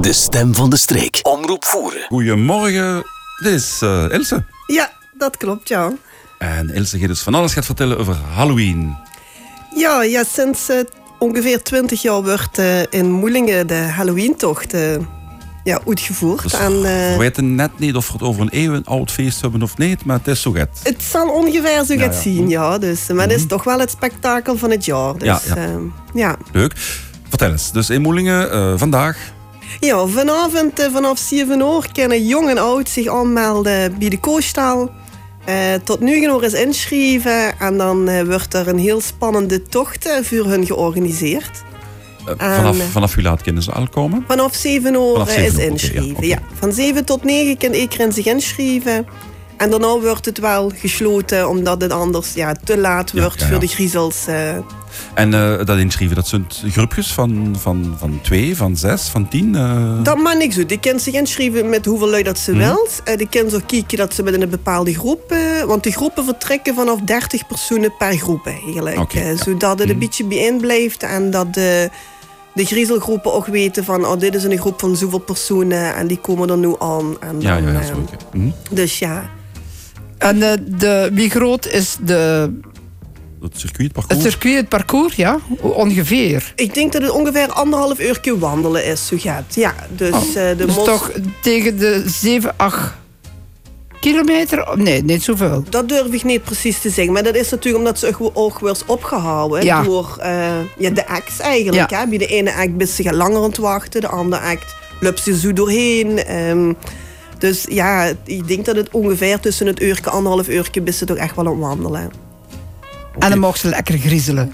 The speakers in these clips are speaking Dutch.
De stem van de streek. Omroep voeren. Goedemorgen, dit is uh, Ilse. Ja, dat klopt, ja. En Ilse gaat dus van alles gaat vertellen over Halloween. Ja, ja sinds uh, ongeveer 20 jaar wordt uh, in Moelingen de Halloween-tocht ja, uitgevoerd. Dus en, we weten net niet of we het over een eeuwen oud feest hebben of niet, maar het is zo gaat. Het zal ongeveer zo ja, gaat ja. zien, ja. Dus, maar het is toch wel het spektakel van het jaar. Dus, ja, ja. ja. Leuk. Vertel eens, dus in Moelingen vandaag ja, vanavond vanaf 7 uur kunnen jong en oud zich aanmelden bij de koostal. Uh, tot nu uur is inschrijven en dan uh, wordt er een heel spannende tocht voor hun georganiseerd. Vanaf, vanaf hoe laat kunnen ze al komen? Vanaf 7 uur is inschrijven. Okay, ja, ja, Van 7 tot 9 kan iedereen zich inschrijven. En daarna wordt het wel gesloten, omdat het anders ja, te laat wordt ja, voor de griezels. En uh, dat inschrijven, dat zijn groepjes van, van, van twee, van zes, van tien? Uh... Dat maakt niks uit. Die kan zich inschrijven met hoeveel lui dat ze mm. Uh, die kan zo kijken dat ze met een bepaalde groep... want die groepen vertrekken vanaf 30 personen per groep eigenlijk. Okay, zodat het een beetje bijeen blijft en dat de de griezelgroepen ook weten van oh, dit is een groep van zoveel personen en die komen er nu aan. En dan, ja, ja, ja, zo, mm. Dus ja. En de, wie groot is de het circuit, het parcours? Het circuit, het parcours, ja. Ongeveer. Ik denk dat het ongeveer anderhalf uur wandelen is, zo gaat. Ja, dus, oh, uh, de dus toch tegen de 7, 8 kilometer? Nee, niet zoveel. Dat durf ik niet precies te zeggen. Maar dat is natuurlijk omdat ze ook weer opgehouden ja. door uh, ja, de acts eigenlijk. Ja. Hè? Bij de ene act ben ze langer aan het wachten, de andere act loopt ze zo doorheen. Um, dus ja, ik denk dat het ongeveer tussen het uurtje en anderhalf uurtje is ze toch echt wel aan het wandelen. En dan mocht ze lekker griezelen.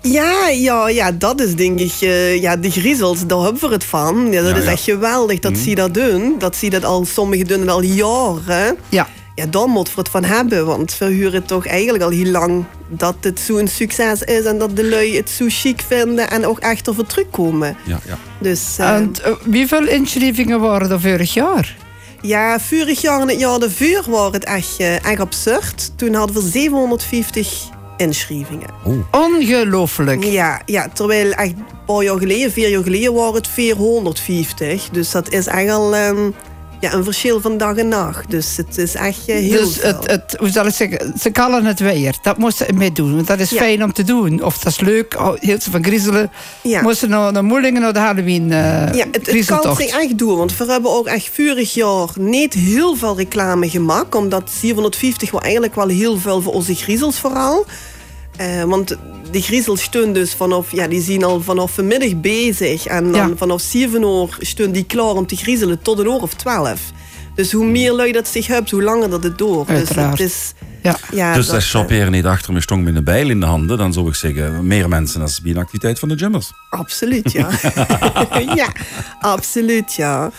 Ja, ja, ja, dat is denk ik... Uh, ja, de griezels, daar hebben we het van. Ja, dat is echt geweldig dat mhm. ze dat doen. Dat ze dat al, sommigen doen al jaren. Ja. Ja, daar moeten we het van hebben. Want we huren toch eigenlijk al heel lang dat het zo'n succes is. En dat de lui het zo chic vinden en ook echt ervoor terugkomen. Ja, ja. Dus, uh, en uh, hoeveel inschrijvingen waren er vorig jaar? Ja, vorig jaar en het jaar ervoor was het echt, echt absurd. Toen hadden we 750 inschrijvingen. Ongelooflijk. Ja, ja, terwijl echt een paar jaar geleden, vier jaar geleden, waren het 450. Dus dat is echt al um, ja, een verschil van dag en nacht. Dus het is echt uh, heel Dus het, het, hoe zal ik zeggen, ze kallen het weer. Dat moesten ze mee doen, want dat is ja. fijn om te doen. Of dat is leuk, oh, heel veel van griezelen. Ja. Moesten naar, naar Moelingen, naar de Halloween uh, Ja, het, het kan zich echt doen, want we hebben ook echt vorig jaar niet heel veel reclame gemaakt. Omdat 750 was eigenlijk wel heel veel voor onze griezels vooral. Uh, want de griezel stond dus vanaf, ja, die zien al vanaf vanmiddag bezig. En dan vanaf 7 uur stond die klaar om te griezelen tot een uur of 12. Dus hoe meer lui dat zich hebt, hoe langer dat het door. Uiteraard. Dus, het is, ja. ja, dus shopperen niet achter me stong met een bijl in de handen, dan zou ik zeggen, meer mensen als bij een activiteit van de jummers. Absoluut, ja. ja, absoluut, ja.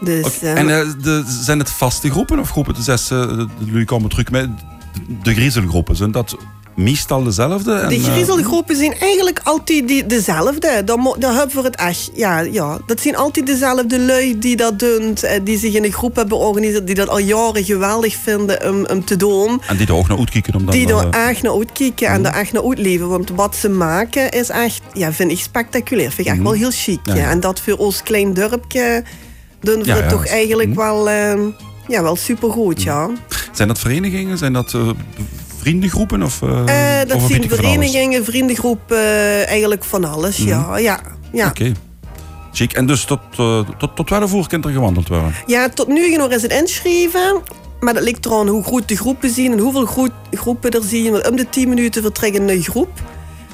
Dus, okay. uh, en uh, de, zijn het vaste groepen of groepen? Dus uh, jullie komen terug met de griezelgroepen. Zijn dat meestal dezelfde? de eh, griezelgroepen zijn eigenlijk altijd die, dezelfde. Dan, dan hebben we het echt. Ja, ja, dat zijn altijd dezelfde lui die dat doen. Eh, die zich in een groep hebben georganiseerd. Die dat al jaren geweldig vinden om, om te doen. En die er ook naar uitkijken. Om dan die er uh, echt naar uitkijken en er echt naar uitleven. Want wat ze maken is echt, ja, vind ik spectaculair. Vind ik echt mm. wel heel chic. Ja, ja. En dat voor ons klein dorpje doen we het toch eigenlijk mm. wel... Uh, ja, wel supergoed, ja. Zijn dat verenigingen? Zijn dat uh, vriendengroepen? Of, uh, dat zijn verenigingen, vriendengroepen, uh, eigenlijk van alles. Mm. Ja, ja, ja. Oké. Okay. Chic. En dus tot, tot, tot 12 uur kan er gewandeld worden? Ja, tot nu nog eens het inschrijven. Maar dat ligt eraan hoe groot de groepen zien en hoeveel groepen er zien. Want om de 10 minuten vertrekken een groep.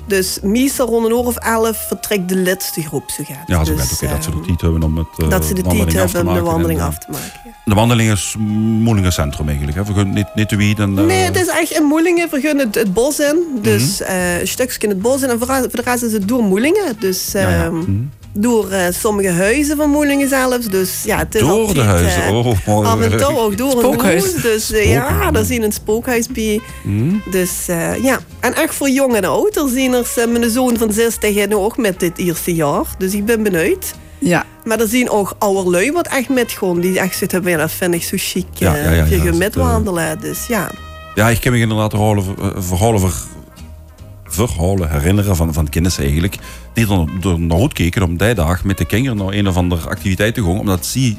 Dus meestal rond een uur of elf vertrekt de laatste groep. Zo gaat. Ja, zo dus, gaat. Okay, dat ze de tijd hebben om het Dat ze de tijd hebben om de wandeling af te maken. Ja. De wandeling is Moelingen Centrum eigenlijk. Hè? Vergun, niet, niet de wiet en, uh... Nee, het is echt in Moelingen. We gaan het, het bos in. Dus mm -hmm. uh, een stukje in het bos in. En voor, voor de rest is het door Moelingen. Dus... Ja, ja. Mm -hmm door uh, sommige huizen van Moelingen zelfs. Dus, ja, het is door altijd, de huizen? Uh, oh. Af en toe ook door spookhuis. een huis. Dus uh, ja, daar zien een spookhuis bij. Mm. Dus ja, en echt voor jong en oud. Er zien er mijn zoon van 60 en ook met dit eerste jaar. Dus ik ben benieuwd. Ja. Maar er zien ook oude lui wat echt met gewoon. Die echt zitten, ja, dat vind ik zo chic. Ja, ja, ja, ja, je met wandelen. Dus ja. Ja, ik heb me inderdaad verhalen over verhalen herinneren van, van kennis eigenlijk. Die er, er naar uitkeken om die dag met de kinderen naar een of andere activiteit te gaan. Omdat ze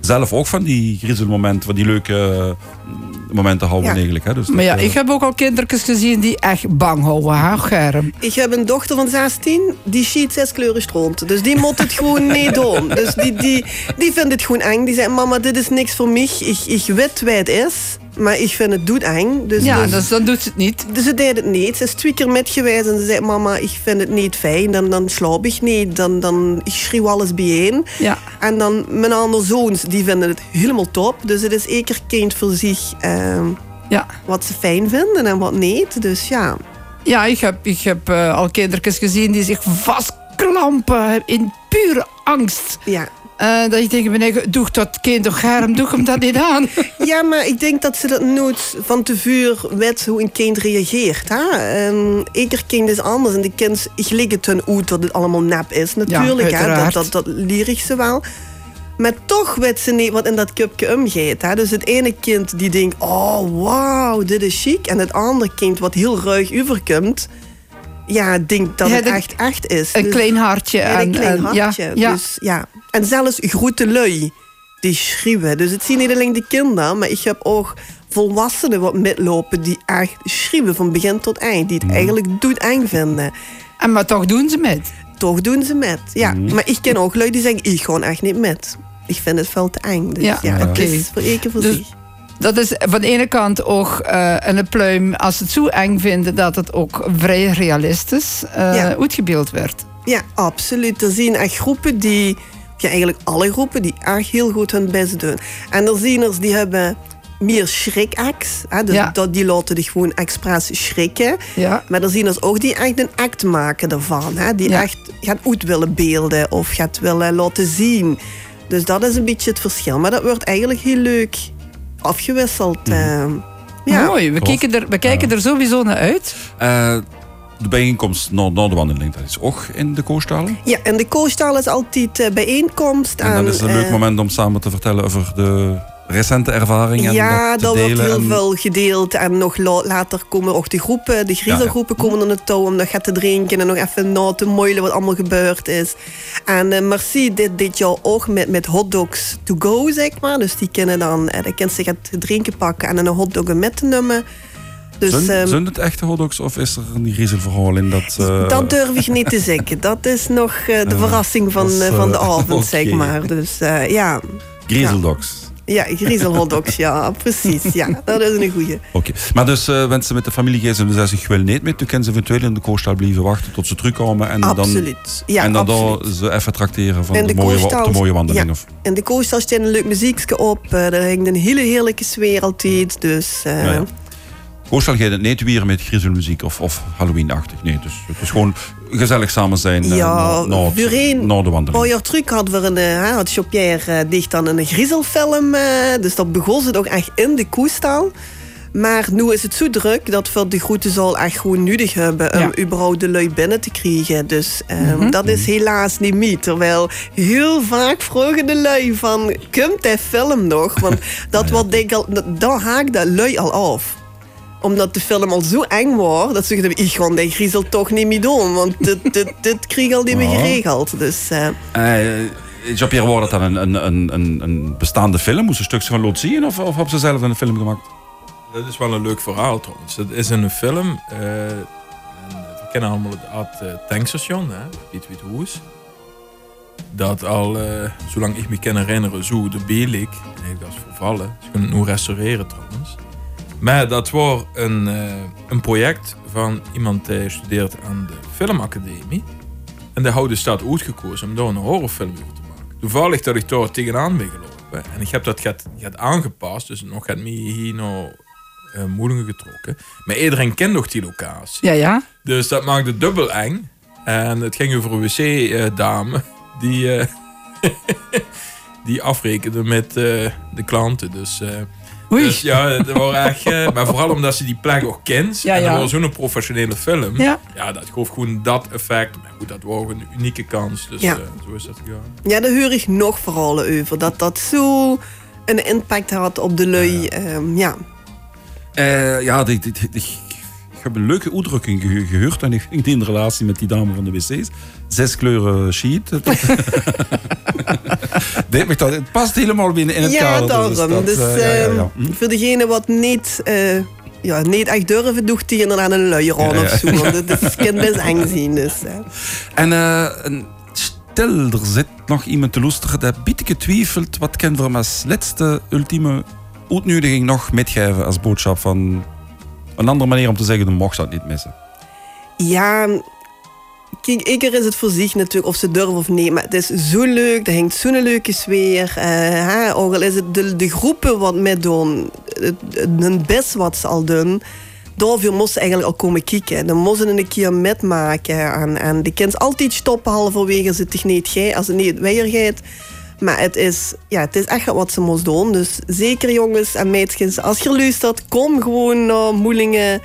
zelf ook van die griezelmomenten, van die leuke eh, momenten houden eigenlijk. Hè. Dus maar ja, dat, ik heb ook al kindertjes gezien die echt bang houden, hè, Germ. Ik heb een dochter van 16, die schiet zes kleuren stront. Dus die moet het gewoon niet doen. Dus die, die, die vindt het gewoon eng. Die zegt, mama, dit is niks voor mij. Ik, ik weet wie het is. Maar ik vind het doet eng. Dus, ja, dus, dus dan doet ze het niet. Dus ze deed het niet. Ze is twee keer met geweest en ze zei: Mama, ik vind het niet fijn. Dan, dan slaap ik niet. Dan, dan ik schreeuw alles bijeen. Ja. En dan mijn andere zoons, die vinden het helemaal top. Dus het is éker kind voor zich uh, ja. wat ze fijn vinden en wat niet. Dus ja. Ja, ik heb, ik heb uh, al kindertjes gezien die zich vastklampen in pure angst. Ja. Uh, dat je tegen me doe dat kind toch gaar, doe hem dat niet aan. Ja, maar ik denk dat ze dat nooit van tevoren weet hoe een kind reageert. Hè? Um, ieder kind is anders en de kind het hun uit dat het allemaal nep is. Natuurlijk, ja, hè? Dat, dat, dat leer ik ze wel. Maar toch weet ze niet wat in dat cupje omgaat. Hè? Dus het ene kind die denkt, oh wauw, dit is chic. En het andere kind wat heel ruig overkomt ja, denk dat ja, het echt echt is. Een dus, klein hartje. Ja, een klein hartje. Ja, dus, ja. En zelfs grote lui, die schreeuwen. Dus het zien niet alleen de kinderen, maar ik heb ook volwassenen wat metlopen die echt schreeuwen van begin tot eind. Die het eigenlijk doet eng vinden. En maar toch doen ze met? Toch doen ze met, ja. Mm. Maar ik ken ook lui die zeggen, ik gewoon echt niet met. Ik vind het veel te eng. Dus ja, ja, okay. is voor één keer voor dus, zich. Dat is van de ene kant ook uh, een pluim als ze het zo eng vinden dat het ook vrij realistisch uh, ja. uitgebeeld werd. Ja, absoluut. Er zien echt groepen die, ja, eigenlijk alle groepen, die echt heel goed hun best doen. En er zieners die hebben meer schrikacts. Dus ja. dat, die laten dich gewoon expres schrikken. Ja. Maar er zieners ook die echt een act maken ervan. Hè? Die ja. echt gaat uit willen beelden of gaat willen laten zien. Dus dat is een beetje het verschil. Maar dat wordt eigenlijk heel leuk afgewisseld. Uh, ja. Mooi, we, kijken er, we kijken er sowieso naar uit. Uh, de bijeenkomst na, na de wandeling, dat is ook in de koostal? Ja, in de koostal is altijd uh, bijeenkomst. En dan is het een leuk moment om samen te vertellen over de recente ervaringen. Ja, dat daar wordt heel en... veel gedeeld. En nog later komen ook de groepen, de griezelgroepen ja, ja. komen aan het touw om nog te drinken en nog even na te moeilen wat allemaal gebeurd is. En uh, Merci dit, dit jaar ook met, met hotdogs to go, zeg maar. Dus die kunnen dan, uh, de kind zich het drinken pakken en een hotdog met te nemen. Dus, zijn, um, zijn het echte hotdogs of is er een griezelverhaal in dat... Uh... Dat durf ik niet te zeggen. Dat is nog uh, de verrassing van, is, van de avond, okay. zeg maar. Dus ja. Griezeldogs. Ja, griezelhotdogs, ja, precies. Ja, dat is een goeie. Oké, okay. maar dus uh, wensen met de familie gaan ze zich wel niet met. Dan kunnen ze eventueel in de koostal blijven wachten tot ze terugkomen. En absoluut. Dan, ja, en dan absoluut. ze even trakteren van de, de, mooie, de mooie wandeling. Ja. Of? En de koostal staat een leuk muziekje op. Er hangt een hele heerlijke sfeer altijd. Dus, uh, ja, ja. Gaat het niet weer met griezelmuziek of, of Halloween-achtig. Nee, dus het is gewoon gezellig samen zijn ja, na, na, voorheen, na de wandeling. Een jaar terug hadden we een, uh, had Jean-Pierre uh, dicht aan een griezelfilm. Uh, dus dat begon ze ook echt in de koestal. Maar nu is het zo druk dat we de groetenzaal echt gewoon nodig hebben om ja. überhaupt de lui binnen te krijgen. Dus um, mm -hmm. dat is helaas niet meer. Terwijl heel vaak vragen de lui van, komt die film nog? Want dat ja, wordt denk al, daar haakt de lui al af omdat de film al zo eng was, dat ze dachten, ik ga die griezel toch niet meer doen. Want dit, dit, dit kreeg al niet meer geregeld. Dus, uh... uh, Jean-Pierre, wordt dat dan een, een, een, een bestaande film? Moest een stuk van laten zien? Of, of hebben ze zelf een film gemaakt? Dat is wel een leuk verhaal trouwens. Dat is in een film. Uh, we kennen allemaal het Art Tankstation, hè? Piet Wiet Hoes. Dat al, zolang ik me kan herinneren, zo de Belik. Nee, dat is vervallen. Ze kunnen het nu restaureren trouwens. Maar dat was een, uh, een project van iemand die studeert aan de filmacademie. En de houden staat uitgekozen om daar een horrorfilm over te maken. Toevallig dat ik daar tegenaan ben gelopen. En ik heb dat gaat, gaat aangepast, dus nog gaat me hier nog uh, moedingen getrokken. Maar iedereen kent nog die locatie. Ja, ja. Dus dat maakte dubbel eng. En het ging over een wc-dame die, uh, die afrekende met de klanten. Dus... Oei. Dus ja, dat was echt, uh, maar vooral omdat ze die plek ook kent. Ja, en ja. dat was zo'n professionele film. Ja. ja, dat gaf gewoon dat effect. Maar goed, dat was een unieke kans. Dus Ja. uh, zo is dat gegaan. Ja, daar hoor ik nog verhalen over. Dat dat zo een impact had op de lui. ehm, ja. Eh, ja, die, die, die, heb een leuke uitdrukking gehoord en ik ging in relatie met die dame van de wc's. Zes kleuren sheet. het past helemaal binnen in het ja, kader. Daarom. Dus, dus uh, ja, ja, hm? voor degene wat niet, uh, ja, niet echt durven, doet hij inderdaad een luier aan of zo. Want het kan best eng zien. Dus, En uh, stel, er zit nog iemand te luisteren dat beetje getwijfeld wat kan voor als laatste ultieme uitnodiging nog metgeven als boodschap van een andere manier om te zeggen, dan mocht dat niet missen. Ja, kijk, is het voor zich natuurlijk of ze durven of nee. Maar het is zo leuk, er hangt zo'n leuke sfeer. Uh, ook al is het de, de groepen wat met doen, het best wat ze al doen. Daarvoor moesten eigenlijk al komen kijken. Dan moesten een keer metmaken. En, en die kind altijd stoppen halverwege ze gij, als het niet weer. Maar het is, ja, het is echt wat ze moest doen. Dus zeker jongens en meisjes, als je luistert, kom gewoon naar Moelingen.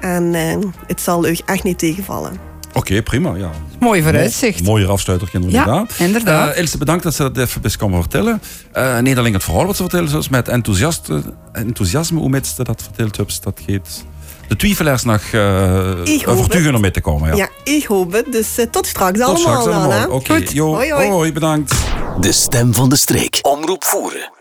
En uh, het zal u echt niet tegenvallen. Oké, prima. Ja. Mooi vooruitzicht. Mooie afsluiter, inderdaad. Ja, inderdaad. Uh, Ilse, bedankt dat ze dat even best kan vertellen. Uh, niet alleen het verhaal wat ze vertellen, zoals met enthousiasme, enthousiasme hoe met ze dat verteld hebben. Dat geeft de twijfelaars nog uh, overtuigen om mee te komen. Ja, ja ik hoop het. Dus uh, tot straks tot allemaal. Straks allemaal. Oké, okay. hoi, hoi. hoi, bedankt. De stem van de streek. Omroep voeren.